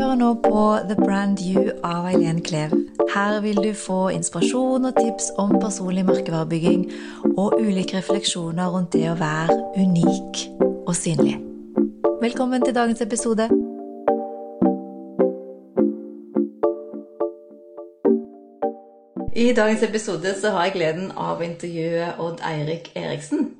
hører nå på The Brand You av Eileen Klev. Her vil du få inspirasjon og tips om personlig merkevarebygging og ulike refleksjoner rundt det å være unik og synlig. Velkommen til dagens episode. I dagens episode så har jeg gleden av å intervjue Odd Eirik Eriksen.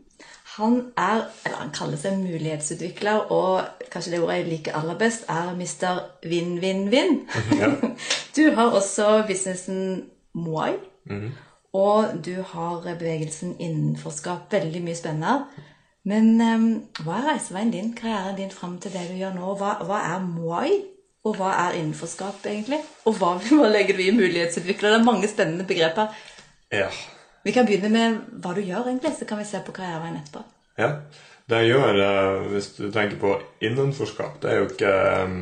Han er, eller han kaller seg mulighetsutvikler, og kanskje det ordet jeg liker aller best, er Mr. Vinn-vinn-vinn. Ja. Du har også businessen Moai, Mhm. og du har bevegelsen innenforskap. Veldig mye spennende. Men um, hva er reiseveien din, karrieren din fram til det du gjør nå? Hva, hva er Moai, og hva er innenforskap egentlig? Og hva, hva legger du i mulighetsutvikler? Det er mange spennende begreper. Ja. Vi kan begynne med hva du gjør, egentlig, så kan vi se på karriereveien etterpå. ja. Det jeg gjør, eh, hvis du tenker på innenforskap, det er jo ikke eh,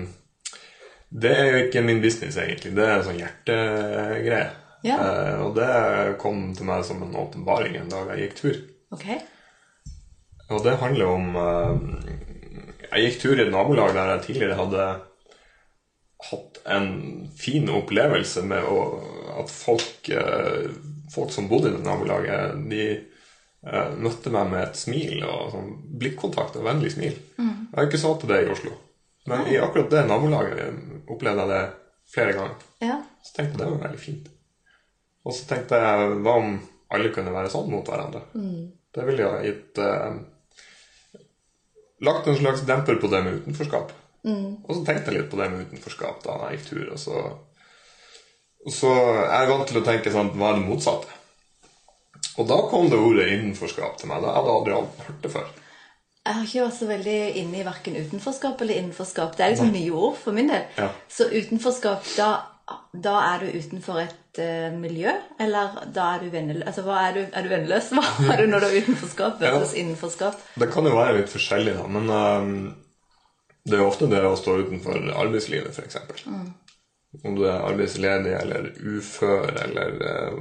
Det er jo ikke min business, egentlig. Det er en sånn hjertegreie. Ja. Eh, og det kom til meg som en åpenbaring en dag jeg gikk tur. Ok? Og det handler om Jeg gikk tur i et nabolag der jeg tidligere hadde hatt en fin opplevelse med å, at folk, folk som bodde i det nabolaget, de eh, møtte meg med et smil og sånn blikkontakt og vennlig smil. Jeg har ikke så til det i Oslo. Men i akkurat det nabolaget opplevde jeg det flere ganger. Ja. Så tenkte jeg det var veldig fint. Og så tenkte jeg hva om alle kunne være sånn mot hverandre? Det ville jo gitt eh, Lagt en slags demper på det med utenforskap. Og så tenkte jeg litt på det med utenforskap da jeg gikk tur. Og så, så er jeg vant til å tenke sånn Hva er det motsatte? Og da kom det ordet innenforskap til meg. Da hadde jeg aldri hørt det før. Jeg har ikke vært så veldig inne i verken utenforskap eller innenforskap. Det er liksom nye ord for min del. Ja. Så utenforskap, da, da er du utenfor et uh, miljø? Eller da er du venneløs? Altså, hva er du, er du venneløs? Hva er du når du er utenforskap versus innenforskap? Det kan jo være litt forskjellig, da, men um, det er jo ofte det å stå utenfor arbeidslivet, f.eks. Mm. Om du er arbeidsledig eller ufør eller uh,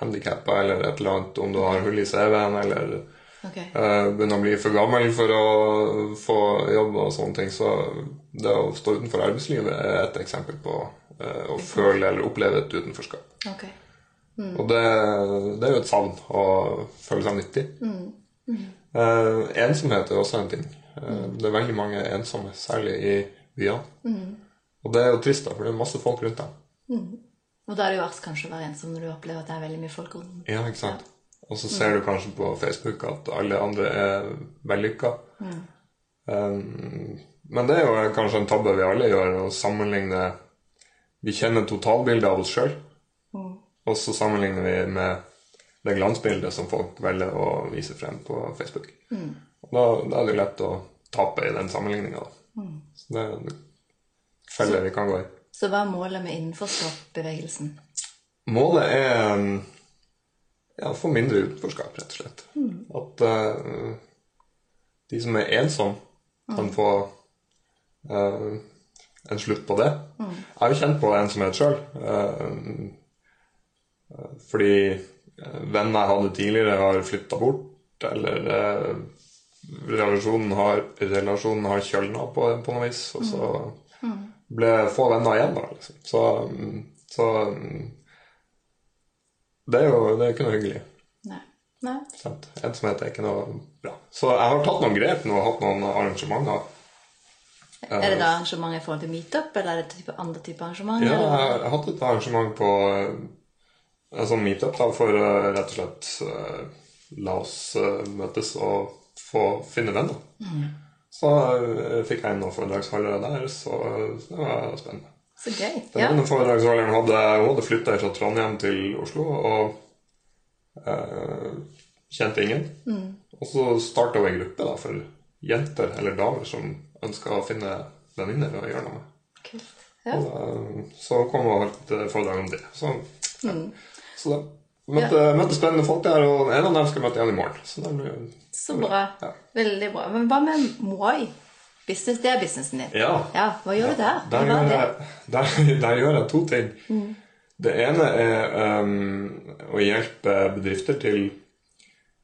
handikappa eller et eller annet, om du har hull i CV-en eller okay. eh, begynner å bli for gammel for å få jobb og sånne ting, så det å stå utenfor arbeidslivet er et eksempel på eh, å føle eller oppleve et utenforskap. ok. Og det, det er jo et savn å føle seg nyttig. Eh, ensomhet er også en ting. Eh, Det er veldig mange ensomme, særlig i byene. Og det er jo trist, da, for det er masse folk rundt dem. Og da er det jo verst kanskje å være ensom når du opplever at det er veldig mye folk rundt. Ja, ikke sant? Og så ser du kanskje på Facebook at alle andre er vellykka. Um, men det er jo kanskje en tabbe vi alle gjør, å sammenligne Vi kjenner totalbildet av oss sjøl, og så sammenligner vi med det glansbildet som folk velger å vise frem på Facebook. Og da, da er det lett å tape i den sammenligninga. Så det er en felle vi kan gå i. Så hva er målet med innenforskapsbevegelsen? Målet er ja, å få mindre utenforskap, rett og slett. At uh, de som er ensomme, kan få uh, en slutt på det. Jeg har jo kjent på ensomhet sjøl. fordi eh, venner jeg hadde tidligere, har flytta bort, eller eh, relasjonen har, relasjonen har kjølna på, på noe vis. Og så ble få venner igjen, da. Liksom. Så, mm, så mm, det er jo det er ikke noe hyggelig. Nei. Nei. Ensomhet er ikke noe bra. Så jeg har tatt noen grep nå og hatt noen arrangementer. Er det da arrangement i forhold til meetup, eller er det type, andre typer arrangement? Ja, eller? jeg har hatt et arrangement på eh, en sånn meetup da, for eh, rett og slett eh, la oss møtes og få finne venner. Så eh, fikk jeg inn noen foredragsholdere der, så det var spennende. Så gøy. Den Ja. ene foredragsholderen hadde, hun hadde flytta fra Trondheim til Oslo og eh, kjente ingen. Og så starta hun en gruppe da, for jenter eller damer som ønska å finne venninner å gjøre noe med. Kult. Ja. Og, eh, så kom hun og holdt foredrag om det. Så, ja. så da møtte, møtte spennende folk der, og en av dem skal møte igjen i morgen. Så det blir, Så bra. Ja. Veldig bra. Men hva med Moi? Business, det er businessen din. Ja. Hva gjør du der? Der er gjør, jeg, der, der gjør jeg to ting. Det ene er um, å hjelpe bedrifter til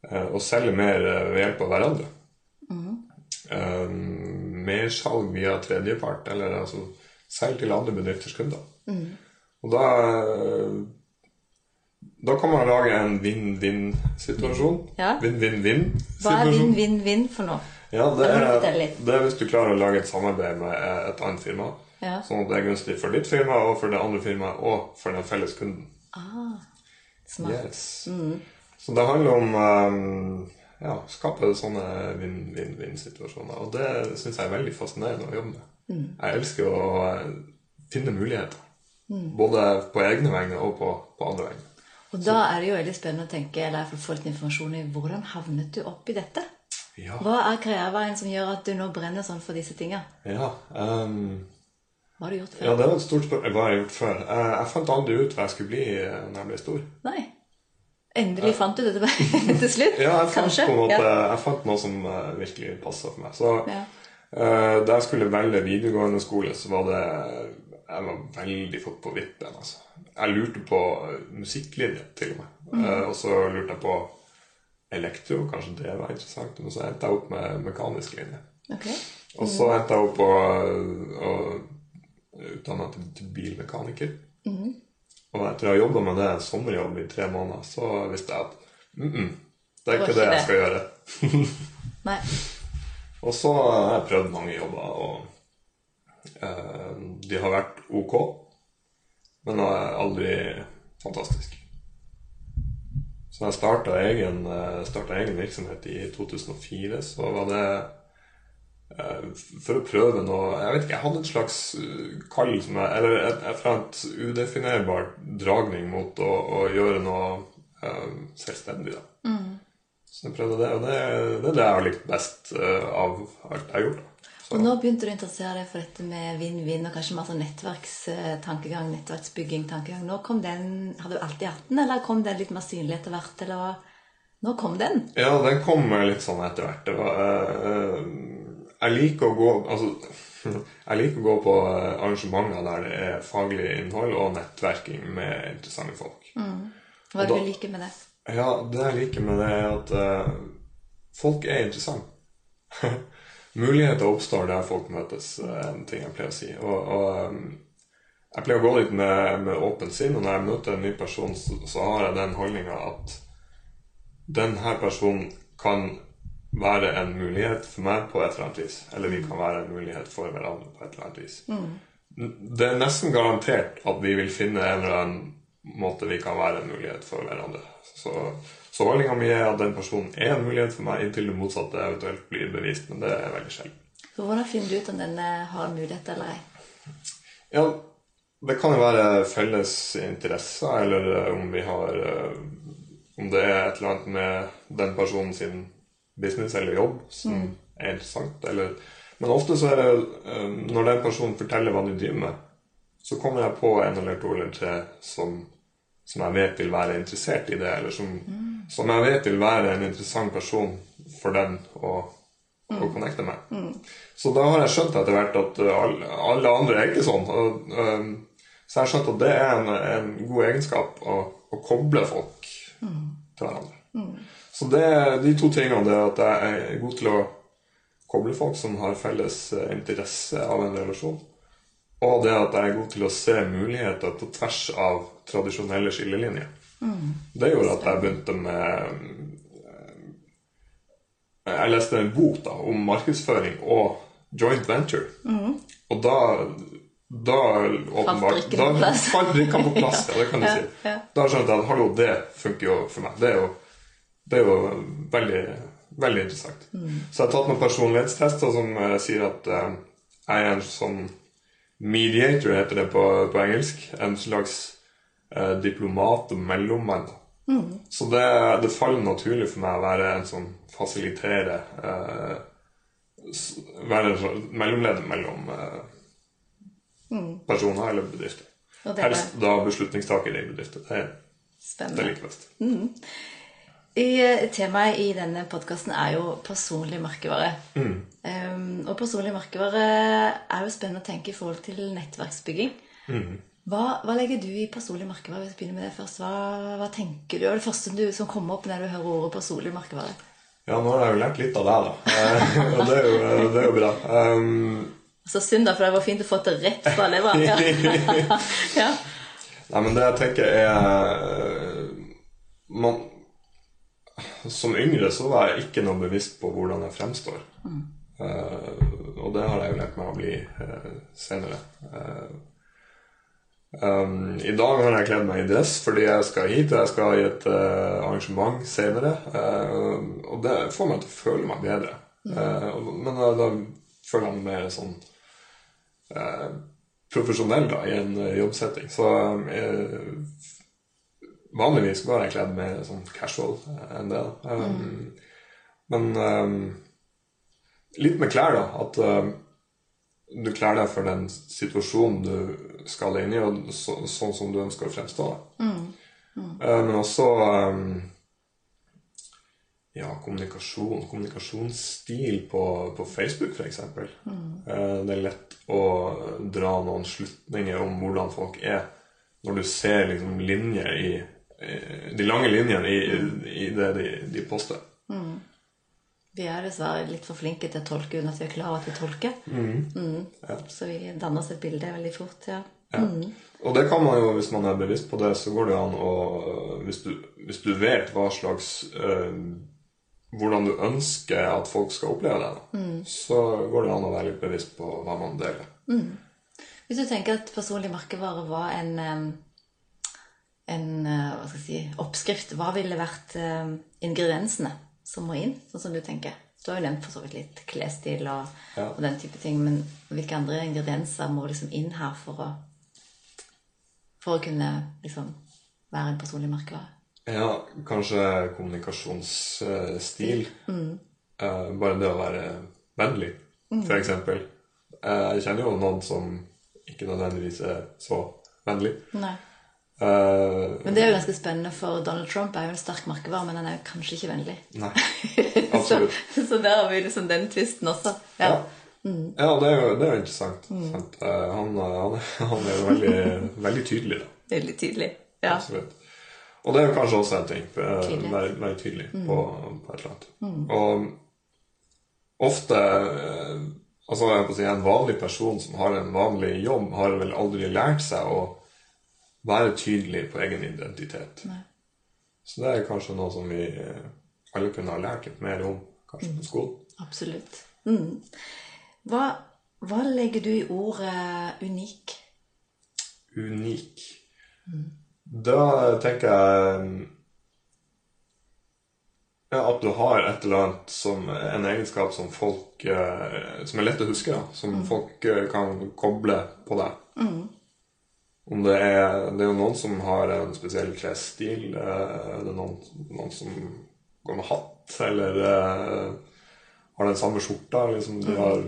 uh, å selge mer uh, ved hjelp av hverandre. Um, mersalg via tredjepart, eller altså selge til andre bedrifters kunder. Og da da kan man lage en vinn-vinn-situasjon. Ja. Hva er Vinn-vinn-vinn-situasjon. vinn-vinn-vinn for noe? Ja, det er, det er hvis du klarer å lage et samarbeid med et annet firma. Ja. Sånn at det er gunstig for ditt firma og for det andre firmaet og for den felles kunden. Ah, smart. Yes. Så det handler om um, ja, skape sånne vinn-vinn-vinn-situasjoner. Og det syns jeg er veldig fascinerende å jobbe med. Jeg elsker å eh, finne muligheter. Både på egne vegne og på, på andre vegne. Og da er det jo veldig spennende å tenke, eller få litt informasjon i hvordan havnet du opp i dette? Ja. Hva er karriereveien som gjør at du nå brenner sånn for disse tinga? ja um, Hva har du gjort Ja, det var et stort spørsmål. Hva har jeg gjort før? Uh, Jeg fant aldri ut hva jeg skulle bli eh, når jeg ble stor. Nei. Endelig fant du det til, slutt? Ja, jeg fant, måte, Ja. jeg fant noe som uh, virkelig passa for meg. Så Ja. da jeg skulle velge videregående skole, så var det Jeg var veldig fort på vippen. Altså. Jeg lurte på eh, musikklinje, til og med. Mm. Eh, og så lurte jeg på elektro, kanskje det var interessant. Men så endte jeg opp med mekanisk linje. Ok. Og så endte jeg opp på å utdanne meg til, til bilmekaniker. Mm. Og etter å ha jobba med det en sommerjobb i tre måneder, så visste jeg at mm -mm, det er ikke det jeg skal gjøre. Nei. Og så har jeg prøvd mange jobber, og de har vært ok, men er aldri fantastisk. Så da jeg starta egen, eh, egen virksomhet i 2004, så var det eh, for å prøve noe Jeg vet ikke, jeg hadde en slags eh, kall som jeg Eller et, et eller annet dragning mot å, å gjøre noe eh, selvstendig, da. Så jeg prøvde det, og det, det er det jeg har likt best eh, av alt jeg har gjort. da. Så, Og nå begynte du å interessere deg for dette med vinn-vinn og kanskje mer sånn nettverkstankegang, nettverksbygging, tankegang. Nå kom den, Har du alltid hatt den, eller kom den litt mer synlig etter hvert? eller hva? Nå kom den. ja, den kom litt sånn etter hvert. Det var, eh, jeg liker å gå altså, Jeg liker å gå på eh, arrangementer der det er faglig innhold og nettverking med interessante folk. Hva er det du liker med det? Ja, det jeg liker med det, er at uh, folk er interessante. Muligheter oppstår der folk møtes, er en ting jeg pleier å si. Og, og um, jeg pleier å gå litt med, med åpent sinn, og når jeg møter en ny person, så, så har jeg den holdninga at denne personen kan være en mulighet for meg på et eller annet vis. Eller vi kan være en mulighet for hverandre på et eller annet vis. Det er nesten garantert at vi vil finne en eller annen måte vi kan være en mulighet for hverandre. Så, så holdninga mi er at den personen er en mulighet for meg, inntil det motsatte eventuelt blir bevist. Men det er veldig sjelden. Så hvordan finner du ut om den eh, har mulighet eller ei? Ja, det kan jo være felles interesser, eller eh, om vi har eh, Om det er et eller annet med den personen sin business eller jobb som er interessant. Eller, men ofte så er det når den personen forteller hva de driver med, så kommer jeg på en eller to eller tre som, som jeg vet vil være interessert i det, eller som, som jeg vet vil være en interessant person for den å, å connecte med. Så da har jeg skjønt etter hvert at uh, alle, alle andre er ikke sånn. Og, um, så jeg har skjønt at det er en, en god egenskap å, å koble folk til hverandre. Så det, de to tingene det at jeg er god til å koble folk som har felles eh, interesse av en relasjon, og det at jeg er god til å se muligheter på tvers av tradisjonelle skillelinjer. Det gjorde at jeg begynte med jeg leste en bok da, om markedsføring og joint venture. Og da, da åpenbart da falt brikkene på plass. Ja, det kan du Ja, si. ja. Da skjønte jeg at hallo, det funker jo for meg. Det er jo, det er jo veldig, veldig interessant. Så jeg har tatt noen personlighetstester som eh, sier at eh, jeg er en sånn mediator, heter det på, på engelsk. En slags eh, diplomat og mellommann. Mm. Så det, det faller naturlig for meg å være en som fasiliterer eh, Være sånn mellomleder mellom eh, personer eller bedrifter. Er Helst da beslutningstaker i bedrifter. Det, det spennende. liker best. best. I, eh, temaet i denne podkasten er jo personlig merkevare. Um, og personlig merkevare er jo spennende å tenke i forhold til nettverksbygging. Hva, hva legger du i personlig merkevare? Hvis vi begynner med det først. Hva, hva tenker du? Hva er det første du, som kommer opp når du hører ordet personlig merkevare? Ja, nå har jeg jo lært litt av deg, da. Eh, og det jo, det er jo bra. Um, Så synd, da, for det var fint å få det rett fra leveren. Ja. ja. Nei, men det jeg tenker er man, Som yngre så var jeg ikke noe bevisst på hvordan jeg fremstår. Mm. Uh, og det har jeg jo lært meg å bli uh, senere. Uh, um, I dag har jeg kledd meg i dress fordi jeg skal hit, og jeg skal i et arrangement senere. og det får meg til å føle meg bedre. Men da, da, føler jeg meg mer sånn profesjonell da, i en jobbsetting. Så vanligvis går jeg kledd mer sånn casual enn det. Um, mm. Men um, litt med klær, da. At um, du kler deg for den situasjonen du skal inn i, og så, sånn som du ønsker å fremstå. Mm. Mm. Uh, men også um, ja, kommunikasjon. Kommunikasjonsstil på, på Facebook, f.eks. Mm. Uh, det er lett å dra noen slutninger om hvordan folk er, når du ser liksom linjer i De lange linjene i, i det de, de poster. Mm. Vi er dessverre litt for flinke til å tolke uten at vi er klar over at vi tolker. Mm. Mm. Ja. Så vi danner oss et bilde veldig fort. ja. ja. Mm. Og det kan man jo, hvis man er bevisst på det, så går det an å Hvis du, hvis du vet hva slags øh, Hvordan du ønsker at folk skal oppleve det, mm. så går det an å være litt bevisst på hva man deler. Mm. Hvis du tenker at personlig merkevare var en en hva skal jeg si, oppskrift, hva ville vært ingrediensene? som må inn, sånn som du tenker? Du har jo nevnt for så vidt litt klesstil og, ja. og, den type ting, men hvilke andre ingredienser må liksom inn her for å, for å kunne liksom være en personlig merkevare? Ja, kanskje kommunikasjonsstil. Mm. Uh, bare det å være vennlig, mm. Uh, jeg kjenner jo noen som ikke nødvendigvis er så vennlig. Nei. Uh, men det er jo ganske spennende, for Donald Trump er jo en sterk merkevare, men han er jo kanskje ikke vennlig. Nei, absolutt. så, så, der har vi liksom den tvisten også. Ja, ja. Mm. ja det, er jo, det, er jo, interessant. Mm. Uh, han, han, han, er jo veldig, veldig tydelig. Da. Veldig tydelig, ja. Absolutt. Og det er jo kanskje også en ting. Være, være, tydelig mm. på, på, et eller annet. Mm. Og ofte Altså, jeg på å si, en vanlig person som har en vanlig jobb, har vel aldri lært seg å være tydelig på egen identitet. Nei. Så det er kanskje noe som vi eh, alle kunne ha lært litt mer om kanskje på mm. skolen. Absolutt. Mm. Hva, hva, legger du i ordet unik? Unik mm. Da tenker jeg ja, at du har et eller annet som en egenskap som folk eh, Som er lett å huske, da. Som mm. folk eh, kan koble på deg. Mm. Om det er Det er jo noen som har en spesiell klesstil. Eh, det er noen, noen som går med hatt, eller uh, har den samme skjorta. Liksom, de har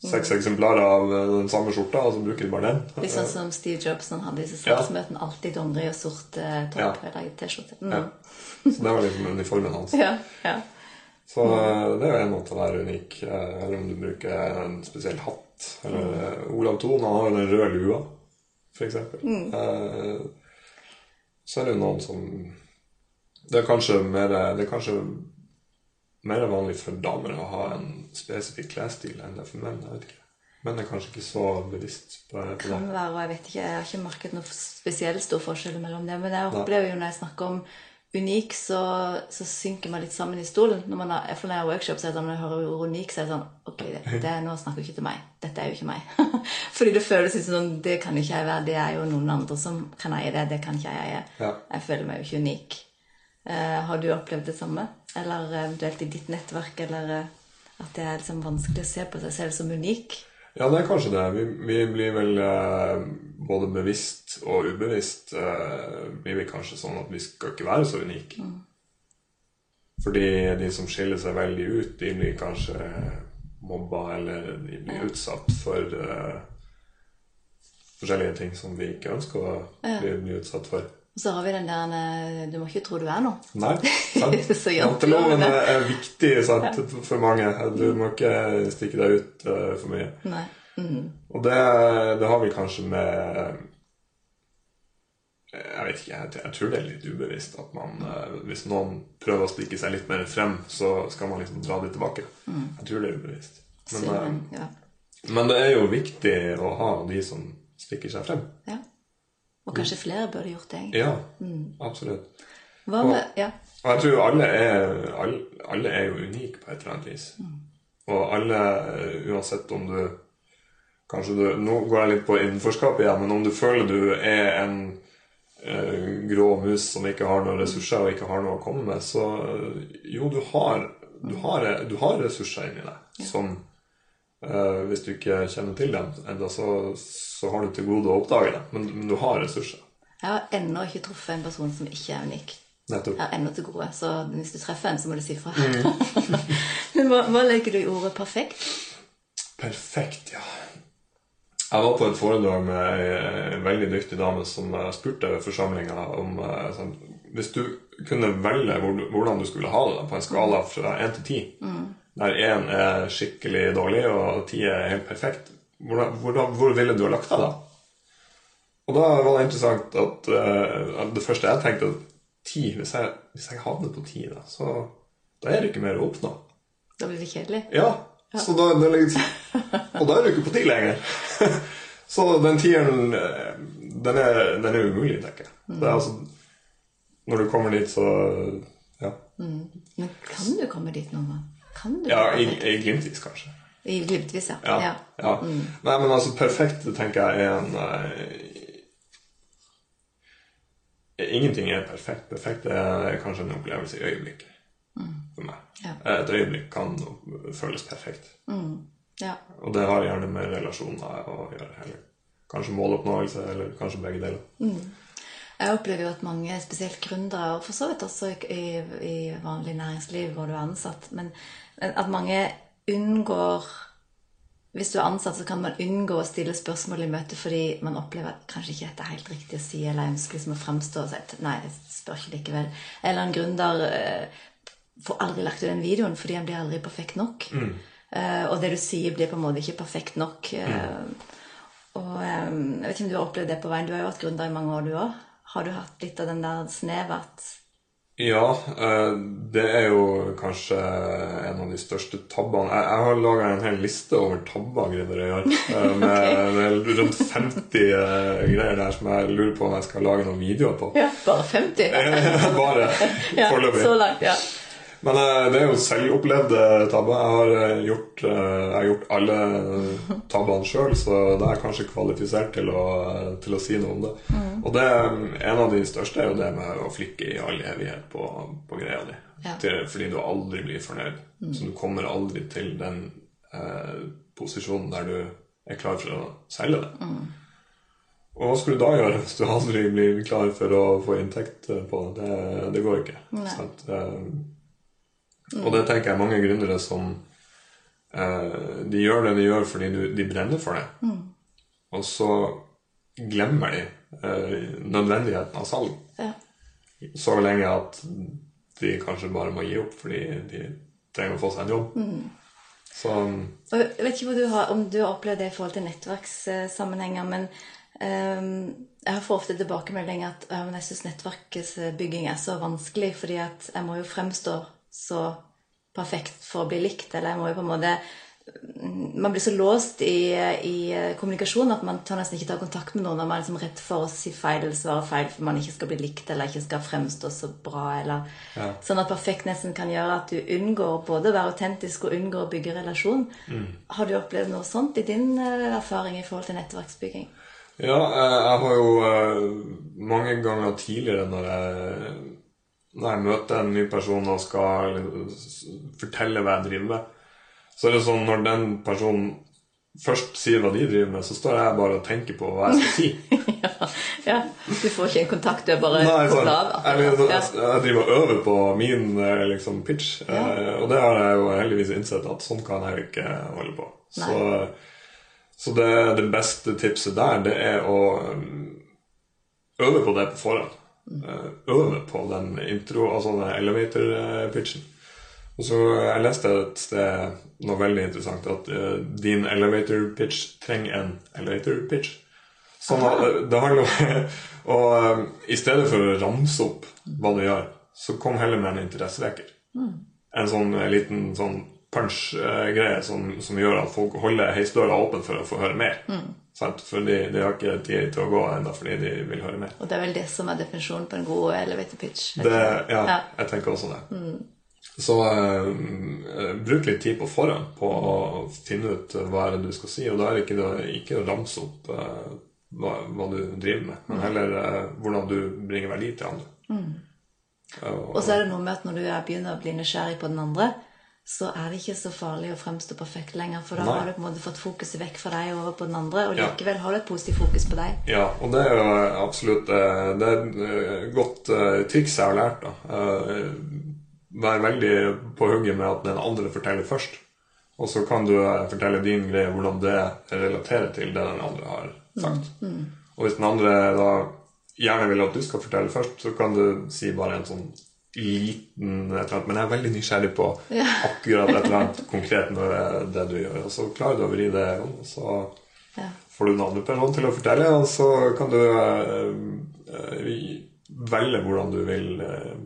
seks eksemplarer av den samme skjorta, og så bruker de bare den. Litt sånn som Steve Jobs hadde i selskapsmøtene. Ja. Alltid dongeri og sort uh, topp ja. T-skjorte. Mm. Ja. Så det var liksom uniformen hans. ja, ja. Så uh, det er jo en måte å være unik. eller om du bruker en spesiell hatt. Eller mm. Olav Thon, har jo den røde lua f.eks. Mm. Uh, så er det jo noen som Det er kanskje mer, det er kanskje mer vanlig for damer å ha en spesifikk klesstil enn det er for menn. jeg vet ikke. Menn er kanskje ikke så bevisst på, på det. Kan være, og jeg vet ikke, jeg har ikke merket noe spesielt stor forskjell mellom det. Men jeg opplever jo når jeg snakker om unik, så, så, synker man litt sammen i stolen. Når man har, for når jeg har workshop, så er det sånn, når jeg hører unik, så er det sånn Ok, det, det, nå snakker du ikke til meg. Dette er jo ikke meg. Fordi det føles litt sånn Det kan ikke jeg være. Det er jo noen andre som kan eie det. Det kan ikke jeg eie. Ja. Jeg føler meg jo ikke unik. Uh, har du opplevd det samme? Eller eventuelt i ditt nettverk? Eller uh, at det er liksom vanskelig å se på seg selv som unik? Ja, det er kanskje det. Vi, vi blir vel eh, både bevisst og ubevisst eh, blir vi kanskje sånn at vi skal ikke være så unike. Mm. Fordi de som skiller seg veldig ut, de blir kanskje mobba, eller de blir utsatt for eh, forskjellige ting som vi ikke ønsker å bli, bli utsatt for. Og så har vi den der eh, 'du må ikke tro du er noe'. Nei, sant. Janteloven er viktig sant, ja. for mange. Du må ikke stikke deg ut uh, for mye. Nei. Mm. Og det, det, har vi kanskje med Jeg vet ikke, jeg, jeg tror det er litt ubevisst at man uh, Hvis noen prøver å stikke seg litt mer frem, så skal man liksom dra det tilbake. Mm. Jeg tror det er ubevisst. Men uh, ja. Men det er jo viktig å ha de som stikker seg frem. Ja. Og kanskje flere burde gjort det. egentlig. Ja, Mm. absolutt. Hva med Ja. Og jeg tror alle er, alle, alle er jo unike på et eller annet vis. Og alle, eh, uansett om du Kanskje du Nå går jeg litt på innenforskap igjen, men om du føler du er en eh, grå mus som ikke har noen ressurser og ikke har noe å komme med, så eh, jo, du har, du har, du har ressurser inni deg som eh, Hvis du ikke kjenner til dem enda, så, så har du til gode å oppdage dem. Men, men du har ressurser. Jeg har ennå ikke truffet en person som ikke er unik. Nettopp. Jeg har ennå til gode, så hvis du treffer en, så må du si fra. Mm. Men hva, hva legger du i ordet perfekt? Perfekt, ja. Jeg var på et foredrag med ei veldig dyktig dame som eh, spurte forsamlinga om eh, sånn, Hvis du kunne velge hvordan du skulle ha det på en skala fra én til ti, der én er skikkelig dårlig og ti er helt perfekt, hvordan, hvordan, hvor ville du ha lagt deg da? Og da var det interessant at eh, at det første jeg tenkte at ti, hvis jeg, hvis jeg havner på ti, da, så da er det ikke mer å oppnå. Da blir det kjedelig. Ja, så da, det og da er du ikke på ti lenger. Så den tieren, eh, den er, den er umulig, tenker jeg. Er altså, når du kommer dit, så Ja, Men kan du komme dit noen gang? Kan du ja i, i glimtvis, kanskje. I glimtvis, ja. Ja, ja. ja. Nei, men altså, perfekt, tenker jeg, er en uh, Ingenting er perfekt. Perfekt er kanskje en opplevelse i øyeblikket for meg. Ja. Et øyeblikk kan føles perfekt. ja. Og det har gjerne med relasjoner å gjøre. Eller kanskje måloppnåelse, eller kanskje begge deler. Jeg opplever jo at mange, spesielt gründere, og for så vidt også i, i vanlig næringsliv hvor du er ansatt, men at mange unngår Hvis du er ansatt, så kan man unngå å stille spørsmål i møte fordi man opplever at kanskje ikke dette er helt riktig å si, eller ønsker liksom å fremstå og si at nei, jeg spør ikke likevel. Eller en gründer eh, får aldri lagt ut den videoen fordi han blir aldri perfekt nok. Eh, og det du sier, blir på en måte ikke perfekt nok. Eh, og eh, jeg vet ikke om du har opplevd det på veien. Du har jo vært gründer i mange år, du òg. Har du hatt litt av den der snevet at Ja, eh, det er jo kanskje en av de største tabbene. Jeg, har laga en hel liste over tabber gjør. eh, Med, okay. rundt 50 eh, greier der som jeg lurer på om jeg skal lage noen videoer på. Ja, bare 50? Bare Ja, så langt, ja. Men eh, det er jo selvopplevde tabber. Jeg har eh, gjort, eh, jeg har gjort alle tabbene sjøl, så da er jeg kanskje kvalifisert til å, til å si noe om det. Og det, en av de største er jo det med å flikke i all evighet på, på greia di. Ja. Til, fordi du aldri blir fornøyd. Så du kommer aldri til den eh, posisjonen der du er klar for å selge det. Og hva skal du da gjøre hvis du aldri blir klar for å få inntekt eh, på det? Det, det går ikke. Nei. Sant? Eh, Og det tenker jeg mange gründere som eh, De gjør det de gjør fordi du, de brenner for det. Og så glemmer de eh, nødvendigheten av salg ja. så lenge at de kanskje bare må gi opp fordi de trenger å få seg en jobb. Så Og jeg vet ikke du har, om du har opplevd det i forhold til nettverkssammenhenger, men um, jeg får ofte tilbakemelding at men jeg syns nettverksbygging er så vanskelig, fordi at jeg må jo fremstå så perfekt for å bli likt, eller jeg må jo på en måte man blir så låst i, i kommunikasjon at man tør nesten ikke ta kontakt med noen når man er liksom redd for å si feil eller svare feil for man ikke skal bli likt eller ikke skal fremstå så bra. Eller, Ja. Sånn at perfekt nesten kan gjøre at du unngår både å være autentisk og unngår å bygge relasjon. Har du opplevd noe sånt i din eh, erfaring i forhold til nettverksbygging? Ja, eh, jeg har jo eh, mange ganger tidligere når jeg, når jeg møter en ny person og skal fortelle hva jeg driver med, så er det sånn når den personen først sier hva de driver med, så står jeg bare og tenker på hva jeg skal si. ja, ja. Du får ikke en kontakt, du er bare Nei, sånn, jeg, jeg, jeg driver og øver på min eh, liksom, pitch, eh, og det har jeg jo heldigvis innsett at sånn kan jeg jo ikke holde på. Så, så det, det beste tipset der, det er å øve på det på forhånd. Eh, Øve på den intro, altså den elevator-pitchen. Og så Jeg leste et sted noe veldig interessant, at uh, din elevator pitch trenger en elevator pitch. Sånn at det- det handler om Og um, i stedet for å ramse opp hva du gjør, så kom heller med en interessevekker. En sånn eh, liten sånn punch-greie som, som gjør at folk holder heisdøra åpen for å få høre mer. Sant? Fordi de har ikke tid til å gå ennå fordi de vil høre mer. Og det er vel det som er definisjonen på en god elevator pitch. Det, ja, ja, jeg tenker også det. Så eh, bruk litt tid på forhånd på å finne ut hva er det du skal si. Og da er det ikke, det, ikke å ramse opp eh, hva, hva du driver med, men heller eh, hvordan du bringer verdi til andre. Og- Og så er det noe med at når du er- begynner å bli nysgjerrig på den andre, så er det ikke så farlig å fremstå perfekt lenger, for da Nei. har du på en måte fått fokuset vekk fra deg og over på den andre, og Ja. likevel har du et positivt fokus på deg. Ja, og det er jo absolutt eh, Det er et eh, godt eh, triks jeg har lært. da. Eh, Vær veldig på hugget med at den andre forteller først. Og så kan du eh, fortelle din greie, hvordan det relaterer til det den andre har sagt. Og hvis den andre da gjerne vil at du skal fortelle først, så kan du si bare en sånn liten et eller annet. Men jeg er veldig nysgjerrig på akkurat et eller annet konkret med det du gjør. Og så klarer du å vri det, og så Ja. får du en annen person til å fortelle, og så kan du eh, velge hvordan du vil eh,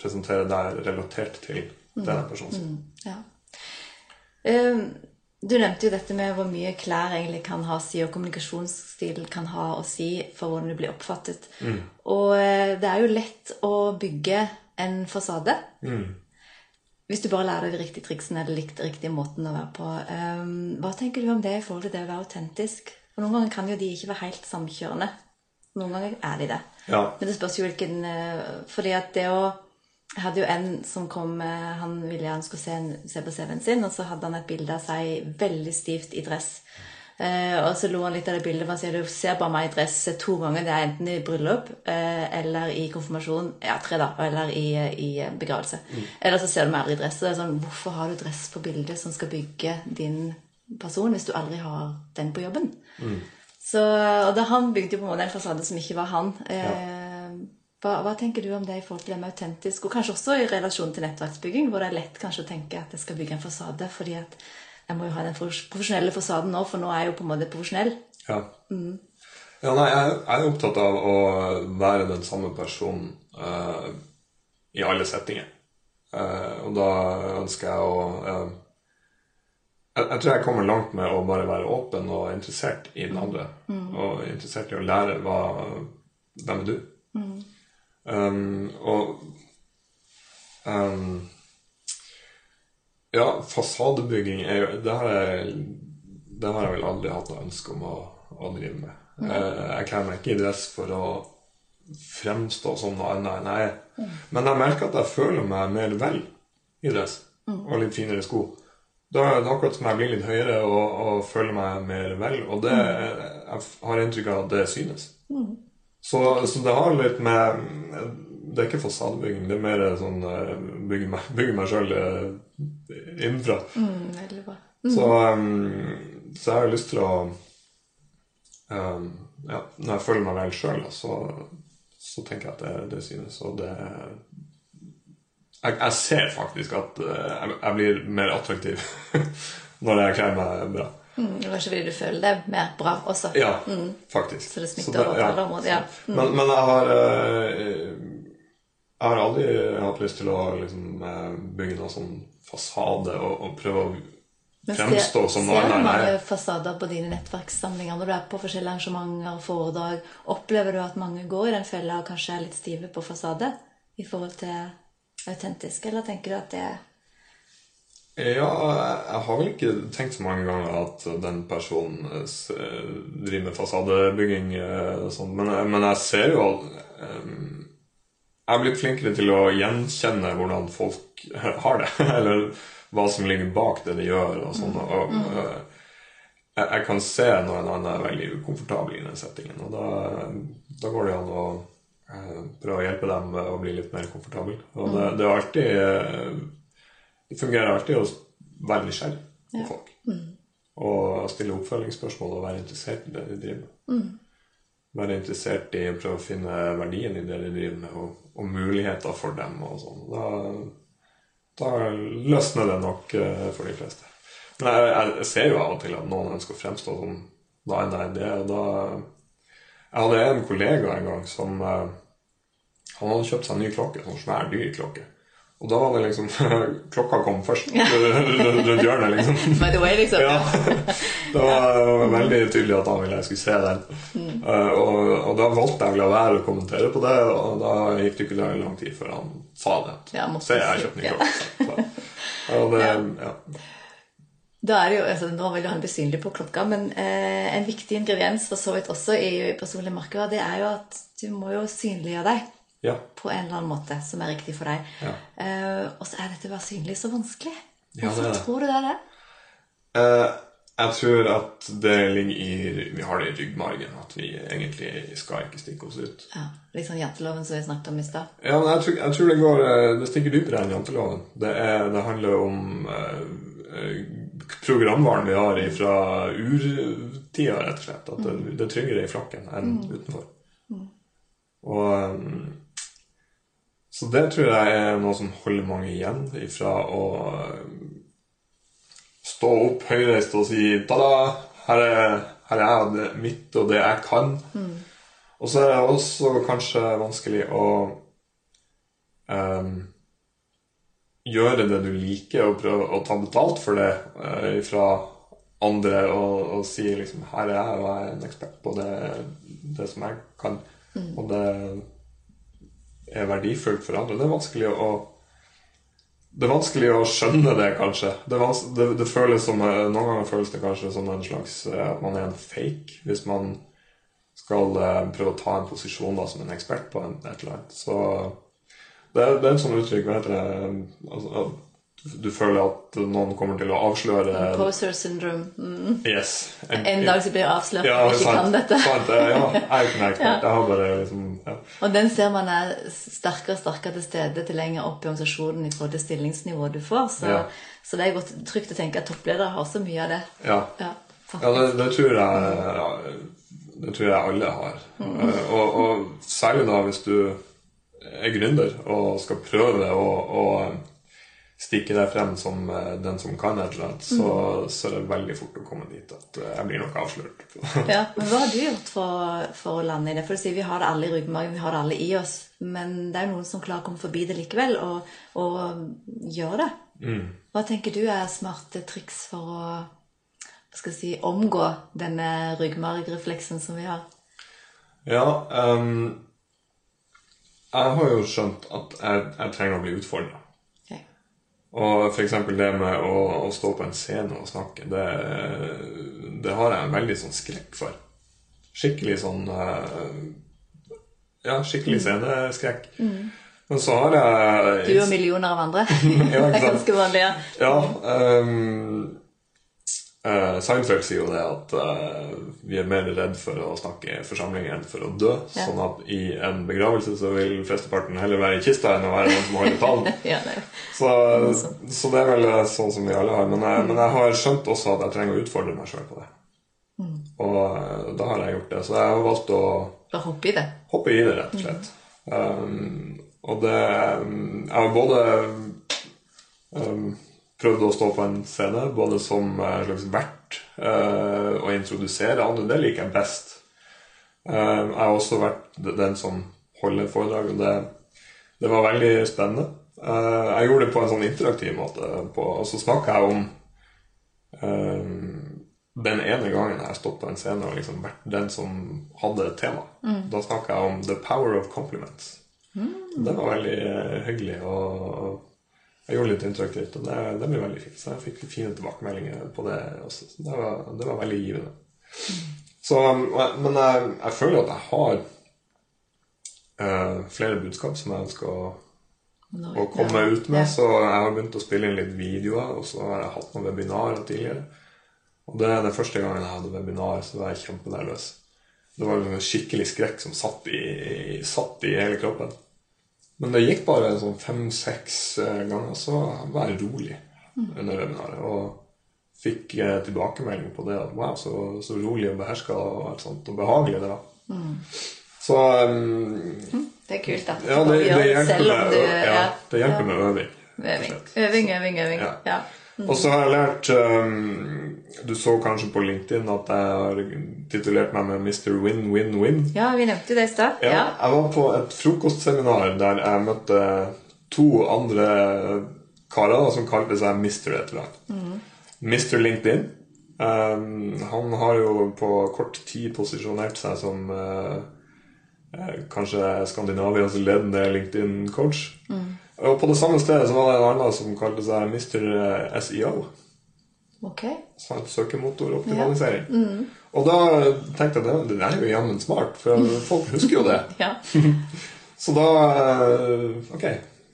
presentere deg relatert til denne personen. Ja. Um, du nevnte jo dette med hvor mye klær egentlig kan ha å si, og kommunikasjonsstil kan ha å si for hvordan du blir oppfattet. Og eh, det er jo lett å bygge en fasade. Hvis du bare lærer de riktige triksene eller likte riktige måten å være på. Um, hva tenker du om det i forhold til det å være autentisk? For Noen ganger kan jo de ikke være helt samkjørende. Noen ganger er de det. Ja. Men det spørs jo hvilken eh, Fordi at det å Jeg hadde jo en som kom eh, Han ville han skulle se, en, se på CV-en sin, og så hadde han et bilde av seg veldig stivt i dress. Eh, og så lo han litt av det bildet. Han sier du ser bare meg i dress to ganger. Det er enten i bryllup eh, eller i konfirmasjon. Ja, tre da. Eller i, i begravelse. Eller så ser du meg aldri i dress. Og det er sånn, Hvorfor har du dress på bildet som skal bygge din person, hvis du aldri har den på jobben? Så, og da Han bygde jo på en måte en fasade som ikke var han. Ja. hva, hva tenker du om det i forhold til det med autentisk, og kanskje også i relasjon til nettverksbygging, hvor det er lett kanskje å tenke at jeg skal bygge en fasade fordi at jeg må jo ha den profesjonelle fasaden nå, for nå er jeg jo på en måte profesjonell. Ja. ja nei, jeg, jeg er opptatt av å være den samme personen uh, i alle settinger. Uh, og da ønsker jeg å uh, jeg, jeg tror jeg kommer langt med å bare være åpen og interessert i den andre. Og interessert i å lære hva, hvem er du. Um, og um, Ja, fasadebygging er jo Det har jeg, det har jeg vel aldri hatt noe ønske om å, å drive med. Jeg, jeg kler meg ikke i dress for å fremstå som noe annet enn jeg er. Men jeg merker at jeg føler meg mer vel i dress og litt finere sko. Da er det akkurat som jeg blir litt høyere og, og føler meg mer vel. Og det, jeg har inntrykk av at det synes. Så, så det har litt med Det er ikke fasadebygging, det er mer sånn eh, bygge meg, bygge meg sjøl innenfra. Mm, veldig bra. Så, um, så jeg har lyst til å um, ja, Når jeg føler meg vel sjøl, så, så tenker jeg at det, det synes. Og det jeg, jeg ser faktisk at eh, jeg, jeg blir mer attraktiv når jeg kler meg bra. Mm, kanskje fordi du føler det mer bra også. Ja, faktisk. Så det smitter over på alle områder, ja. Mm. Men, men jeg har eh, Jeg har aldri hatt lyst til å liksom, eh, bygge noen sånn fasade og, og prøve å fremstå som noe Ser du mange er. fasader på dine nettverkssamlinger når du er på forskjellige arrangementer og foredrag? Opplever du at mange går i den fella og kanskje er litt stive på fasade i forhold til autentisk, eller tenker du at det er Ja, jeg har vel ikke tenkt så mange ganger at den personen eh, driver med fasadebygging eh, sånn, men, men jeg ser jo Jeg er blitt flinkere til å gjenkjenne hvordan folk har det, eller hva som ligger bak det de gjør og sånn. Og, eh, jeg, jeg kan se når en annen er veldig ukomfortabel i den settingen, og da, da går det an å eh, prøve å hjelpe dem med å bli litt mer komfortabel. Og det, det er alltid eh, det fungerer alltid å være nysgjerrig på folk. Og stille oppfølgingsspørsmål og være interessert i det de driver med. Være interessert i å prøve å finne verdien i det de driver med, og, og muligheter for dem. og sånn. Da, da løsner det nok eh, for de fleste. Men jeg, jeg ser jo av og til at noen ønsker å fremstå som da enn det. og da... Jeg hadde en kollega en gang som eh, Han hadde kjøpt seg en ny klokke, en sånn svær, dyr klokke. Og da var det liksom Klokka kom først rundt hjørnet, liksom. By the way, liksom. Ja. Det var veldig tydelig at han ville jeg skulle se den. Mm. Eh, og, og da valgte jeg å la være å kommentere på det, og da gikk det ikke lang tid før han sa det. Ja, Se, jeg har kjøpt ny klokke. Ja. det, ja. Da er det jo, altså Nå vil jo han bli synlig på klokka, men eh, en viktig ingrediens for så vidt også i personlig marked, det er jo at du må jo synliggjøre deg ja. på en eller annen måte som er riktig for deg. Ja. Uh, og så er dette bare synlig så vanskelig. Ja, det Hvorfor det. tror du det er det? Uh, jeg tror at det ligger i Vi har det i ryggmargen, at vi egentlig skal ikke stikke oss ut. Ja, Litt sånn janteloven som vi snakket om i stad. Ja, men jeg tror, jeg tror det går eh, Det stikker dypere enn janteloven. Det, er, det handler om eh, eh, programvaren vi har fra urtida, rett og slett. At det, det er tryggere i flakken enn utenfor. Og eh, Så det tror jeg er noe som holder mange igjen ifra å eh, stå opp høyreist og si ta-da, her er, her er jeg det mitt og det jeg kan. Og så er det også kanskje vanskelig å um, gjøre det du liker, og prøve å ta betalt for det uh, fra andre, og, og si liksom Her er jeg, og jeg er en ekspert på det, det som jeg kan. Og det er verdifullt for andre. Det er vanskelig å det er vanskelig å skjønne det, kanskje. Det, det, det føles som, eh, Noen ganger føles det kanskje som en slags eh, at man er en fake hvis man skal eh, prøve å ta en posisjon da, som en ekspert på en, et eller annet. Så det, det er et sånt uttrykk hva heter det, altså, du føler at noen kommer til å avsløre Poser syndrome. Mm. Yes. En dag så blir jeg avslørt ja, at jeg ikke sant, kan dette. Sant, ja, jeg er jo ikke ekspert. ja. Jeg har bare liksom ja. Og den ser man er sterkere og sterkere til stede til lenger opp i organisasjonen i forhold til stillingsnivået du får. Så, Ja. så det er godt trygt å tenke at toppledere har så mye av det. ja. Ja, Ja, det, det tror jeg Det tror jeg alle har. Mm. Og, og særlig da hvis du er gründer og skal prøve å stikke deg frem som eh, den som kan et eller annet, så, så er det veldig fort å komme dit at eh, jeg blir nok avslørt. Ja, men Hva har du gjort for, for å lande i det? For du sier Vi har det alle i ryggmargen, vi har det alle i oss. Men det er jo noen som klarer å komme forbi det likevel og, og gjøre det. Hva tenker du er smarte triks for å hva skal jeg si, omgå denne ryggmargrefleksen som vi har? Ja, um, jeg har jo skjønt at jeg, jeg trenger å bli utfordra. Og f.eks. det med å, å stå på en scene og snakke, det, det har jeg en veldig sånn skrekk for. Skikkelig sånn eh, Ja, skikkelig sceneskrekk. Men så har jeg Du og millioner av andre. Det er ganske vanlig. Ja. Ja. ehm, eh, Seinfeld sier jo det at uh, vi er mer redd for å snakke i forsamlinger enn for å dø. Ja. Sånn at i en begravelse så vil flesteparten heller være i kista enn å være den som holder talen. Ja. Så, så det er vel sånn som vi alle har. Men jeg, men jeg har skjønt også at jeg trenger å utfordre meg sjøl på det. Og uh, da har jeg gjort det. Så jeg har valgt å Bare hoppe i det. hoppe i det, rett og slett. Um, og det um, Jeg har både um, prøvd å stå på en scene, både som en slags vert uh, og introdusere andre. Det liker jeg best. Um, jeg har også vært den som holder foredrag, og det, det var veldig spennende. Jeg gjorde det på en sånn interaktiv måte, på, og så snakka jeg om den ene gangen jeg stått på en scene og liksom vært den som hadde et tema. Da snakka jeg om 'the power of compliments'. Det var veldig eh, hyggelig, og jeg gjorde litt interaktivt, og det, det ble veldig fint. Så jeg fikk fine tilbakemeldinger på det også. Så det var, det var veldig givende. Så, men jeg, jeg føler at jeg har uh, flere budskap som jeg ønsker å å komme ja. ut med. Så jeg har begynt å spille inn litt videoer, og så har jeg hatt noen webinarer tidligere. Og det er den første gangen jeg hadde webinar, så var jeg kjempenervøs. Det var en skikkelig skrekk som satt i, satt i hele kroppen. Men det gikk bare sånn fem-seks eh, ganger, så var jeg rolig under webinaret. Og fikk eh, tilbakemelding på det at wow, så, så rolig og beherska og og behagelig det var. Så um, Det er kult, da. ja, det, det hjelper, med, ja, det hjelper med øving. Øving, øving, øving. øving. Ja. Ja. Og så har jeg lært um, Du så kanskje på LinkedIn at jeg har titulert meg med Mr. Win-Win-Win. ja, vi nevnte det i stad. Ja, Ja. jeg var på et frokostseminar der jeg møtte to andre karer som kalte seg Mr. et eller annet. Mr. LinkedIn. Um, han har jo på kort tid posisjonert seg som uh, eh, kanskje Skandinavias ledende LinkedIn-coach. Og på det samme stedet så var det en annen som kalte seg Mr. SEO. Ok. Sånn Søkemotoroptimalisering. Og da tenkte jeg det, det er jo jammen smart, for folk husker jo det. Ja. Så da eh, Ok,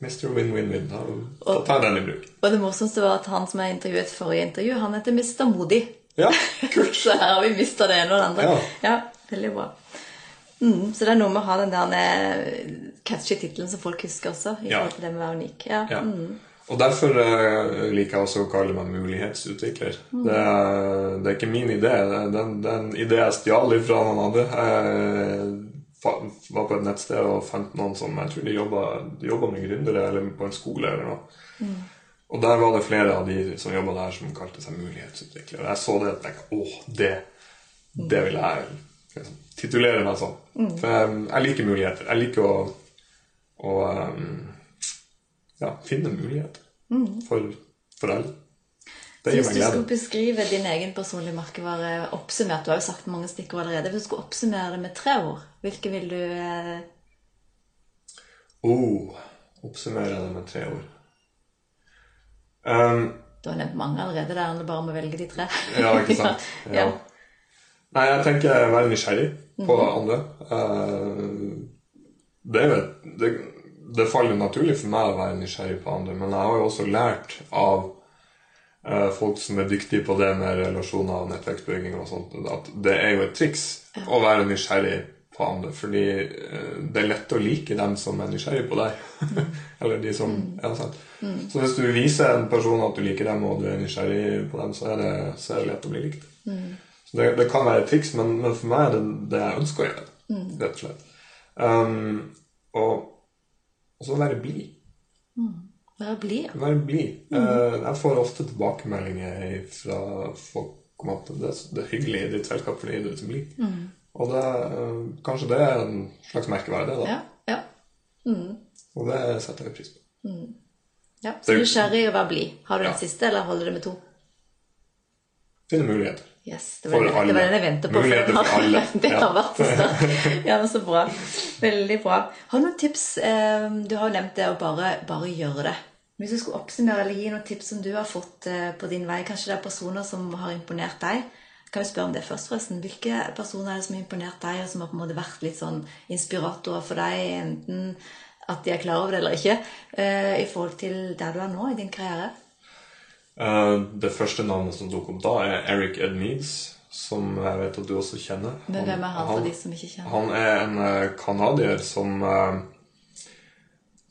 Mr. Win-Win-Win. Da, da tar jeg den i bruk. Og det morsomste var at han som jeg intervjuet forrige intervju, han heter Mr. Modig. Ja, kult. Så her har vi mista det ene og det andre. Ja. Ja, veldig bra. Mm, så det er noe med å ha den der eh, catchy tittelen som folk husker også. i Ja. forhold til det med å være unik. Ja. Ja. Mm. Og derfor uh, liker jeg også å kalle meg mulighetsutvikler. Det, er, det er ikke min idé. Det er, en- idé jeg stjal fra noen andre. Jeg var på et nettsted og fant noen som jeg tror de jobba, med gründere eller på en skole eller noe. Og der var det flere av de som jobba der, som kalte seg mulighetsutviklere. Jeg så det og tenkte åh, det, det vil jeg titulere meg som. For jeg, jeg liker muligheter. Jeg liker å, å um, ja, finne muligheter for, for alle. Hvis du skulle beskrive din egen personlige merkevare oppsummert Du har jo sagt mange stikkord allerede. Hvis du skulle oppsummere det med tre ord, hvilke vil du eh, Oh, oppsummere det med tre ord. Um, Du har nevnt mange allerede. Det handler bare om å velge de tre. ja, ikke sant? Ja. Ja. Nei, jeg tenker være nysgjerrig på andre. Uh, det det, det faller naturlig for meg å være nysgjerrig på andre, men jeg har jo også lært av uh, folk som er dyktige på det med relasjoner og nettverksbygging og sånt, at det er jo et triks å være nysgjerrig på andre, fordi uh, det er lett å like dem som er nysgjerrig på deg. Eller de som Ja, sant. Så hvis du viser en person at du liker dem, og du er nysgjerrig på dem, så er det, så er det lett å bli likt. Så det, det kan være et triks, men, men for meg er det det jeg ønsker å gjøre. Rett og slett. Um, og, og så være blid. Være blid. Ja. Være blid. Eh, jeg får ofte tilbakemeldinger fra folk om at det, det er hyggelig i ditt selskap fordi du er så blid. Og det, uh, kanskje det er en slags merkevare, det, da. Ja. ja. Og det setter jeg pris på. ja. Så nysgjerrig og være blid. Har du den siste, eller holder det med to? Finne muligheter. Yes, det var, For det, det var den jeg ventet på. Muligheter for alle. Det har vært det. Ja, men så bra. Veldig bra. Har du noen tips? eh, Du har jo nevnt det å bare, bare gjøre det. Hvis du skulle oppsummere eller gi noen tips som du har fått eh, på din vei, kanskje det er personer som har imponert deg? Kan vi spørre om det først, forresten? Hvilke personer er det som har imponert deg, og som har på en måte vært litt sånn inspiratorer for deg, enten at de er klar over det eller ikke, eh, i forhold til der du er nå i din karriere? Eh, det første navnet som dukker opp da, er Eric Edmeads. som jeg vet at du også kjenner. Men hvem er han for de som ikke kjenner? Han er en uh, canadier som eh,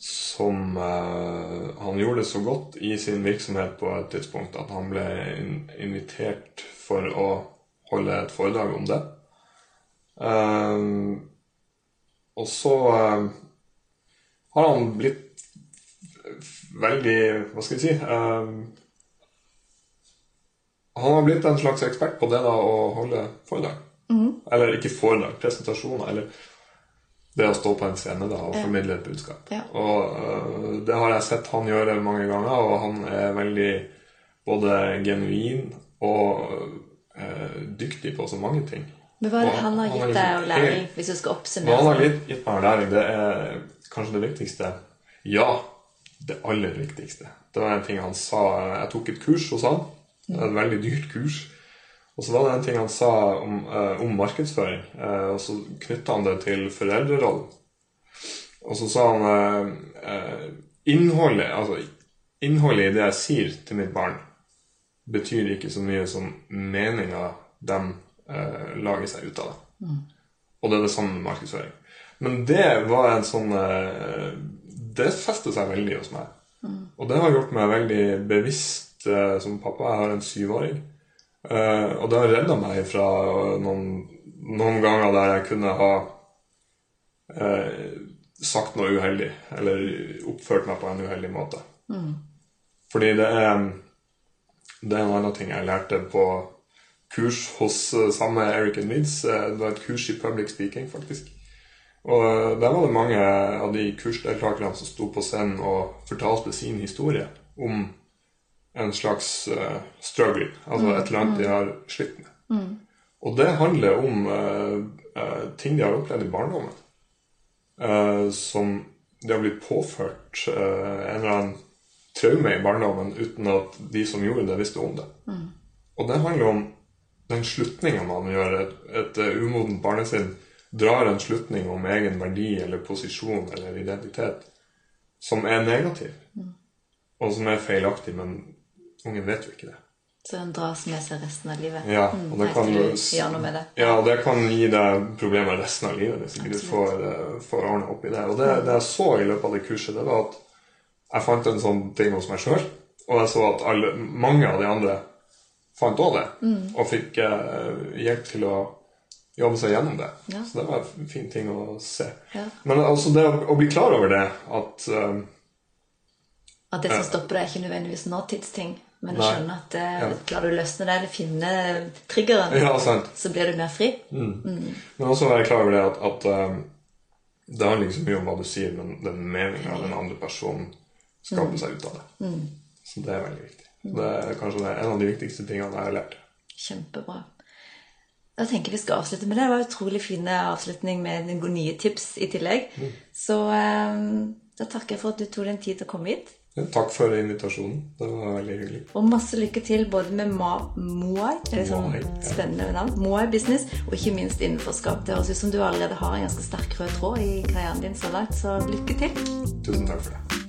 Som eh, Han gjorde det så godt i sin virksomhet på et tidspunkt at han ble in invitert for å holde et foredrag om det. Eh, og så eh, har han blitt veldig Hva skal jeg si eh, Han har blitt en slags ekspert på det da å holde foredrag. Eller ikke foredrag, presentasjoner. Eller det å stå på en scene da, og formidle et budskap. Ja. Og uh, det har jeg sett han gjøre mange ganger, og han er veldig både genuin og uh, dyktig på så mange ting. Men hva er det han har gitt liksom deg av læring, hvis du skal Hva han har sånn? gitt meg av læring, det er kanskje det viktigste. Ja, det aller viktigste. Det var en ting han sa Jeg tok et kurs hos han. Et veldig dyrt kurs. Og så var det en ting han sa om, eh, om markedsføring, eh, og så knytta han det til foreldrerollen. Og så sa han eh, eh, innholdet, altså, innholdet i det jeg sier til mitt barn, betyr ikke så mye som meninga de eh, lager seg ut av det. Og det er det samme med markedsføring. Men det var en sånn eh, Det festet seg veldig hos meg. Og det har gjort meg veldig bevisst eh, som pappa. Jeg har en syvåring. Uh, og det har redda meg fra noen, noen ganger der jeg kunne ha eh, sagt noe uheldig, eller oppført meg på en uheldig måte. Fordi det er Det er en annen ting jeg lærte på kurs hos samme Eric and. Eh, Det var et kurs i public speaking, faktisk. Og der var det mange av de kursdeltakerne som sto på scenen og fortalte sin historie om en slags uh, struggle, altså et eller annet de har slitt med. Og det handler om uh, uh, ting de har opplevd i barndommen. som de har blitt påført en eller annen traume i barndommen uten at de som gjorde det, visste om det. Og det handler om den slutninga man gjør. Et, et umodent barnesinn drar en slutning om egen verdi eller posisjon eller identitet som er negativ, og som er feilaktig, men ungen vet jo ikke det. Så den dras med seg resten av livet? Ja, og det, kan, det. ja, og det kan gi deg problemer resten av livet hvis ikke du får, eh, får ordna opp i det. Og det, det jeg så i løpet av det kurset, det var at jeg fant en sånn ting hos meg sjøl, og jeg så at alle, mange av de andre fant òg det, og fikk eh, hjelp til å jobbe seg gjennom det. Ja. Så det var en fin ting å se. Ja. Men altså det å, å bli klar over det, at um, At det som stopper deg, er ikke nødvendigvis nåtidsting, men jeg Nei. skjønne at eh, Ja. klarer du å løsne det, eller finne triggeren, Ja, sant. så blir du mer fri. Men også være klar over det at, at um, det handler ikke så mye om hva du sier, men den meninga den andre personen skaper seg ut av det. Så det er veldig viktig. Det er kanskje det er en av de viktigste tingene jeg har lært. Kjempebra. Da tenker jeg vi skal avslutte med det. Det var en utrolig fin avslutning med noen nye tips i tillegg. Så um, da takker jeg for at du tok din tid til å komme hit. Takk for invitasjonen. Det var veldig hyggelig. Og masse lykke til både med Ma Moai, eller sånn Moai, ja. spennende navn, Moai Business, og ikke minst innenforskap. Det høres ut som du allerede har en ganske sterk rød tråd i karrieren din så langt, så lykke til. Tusen takk for det.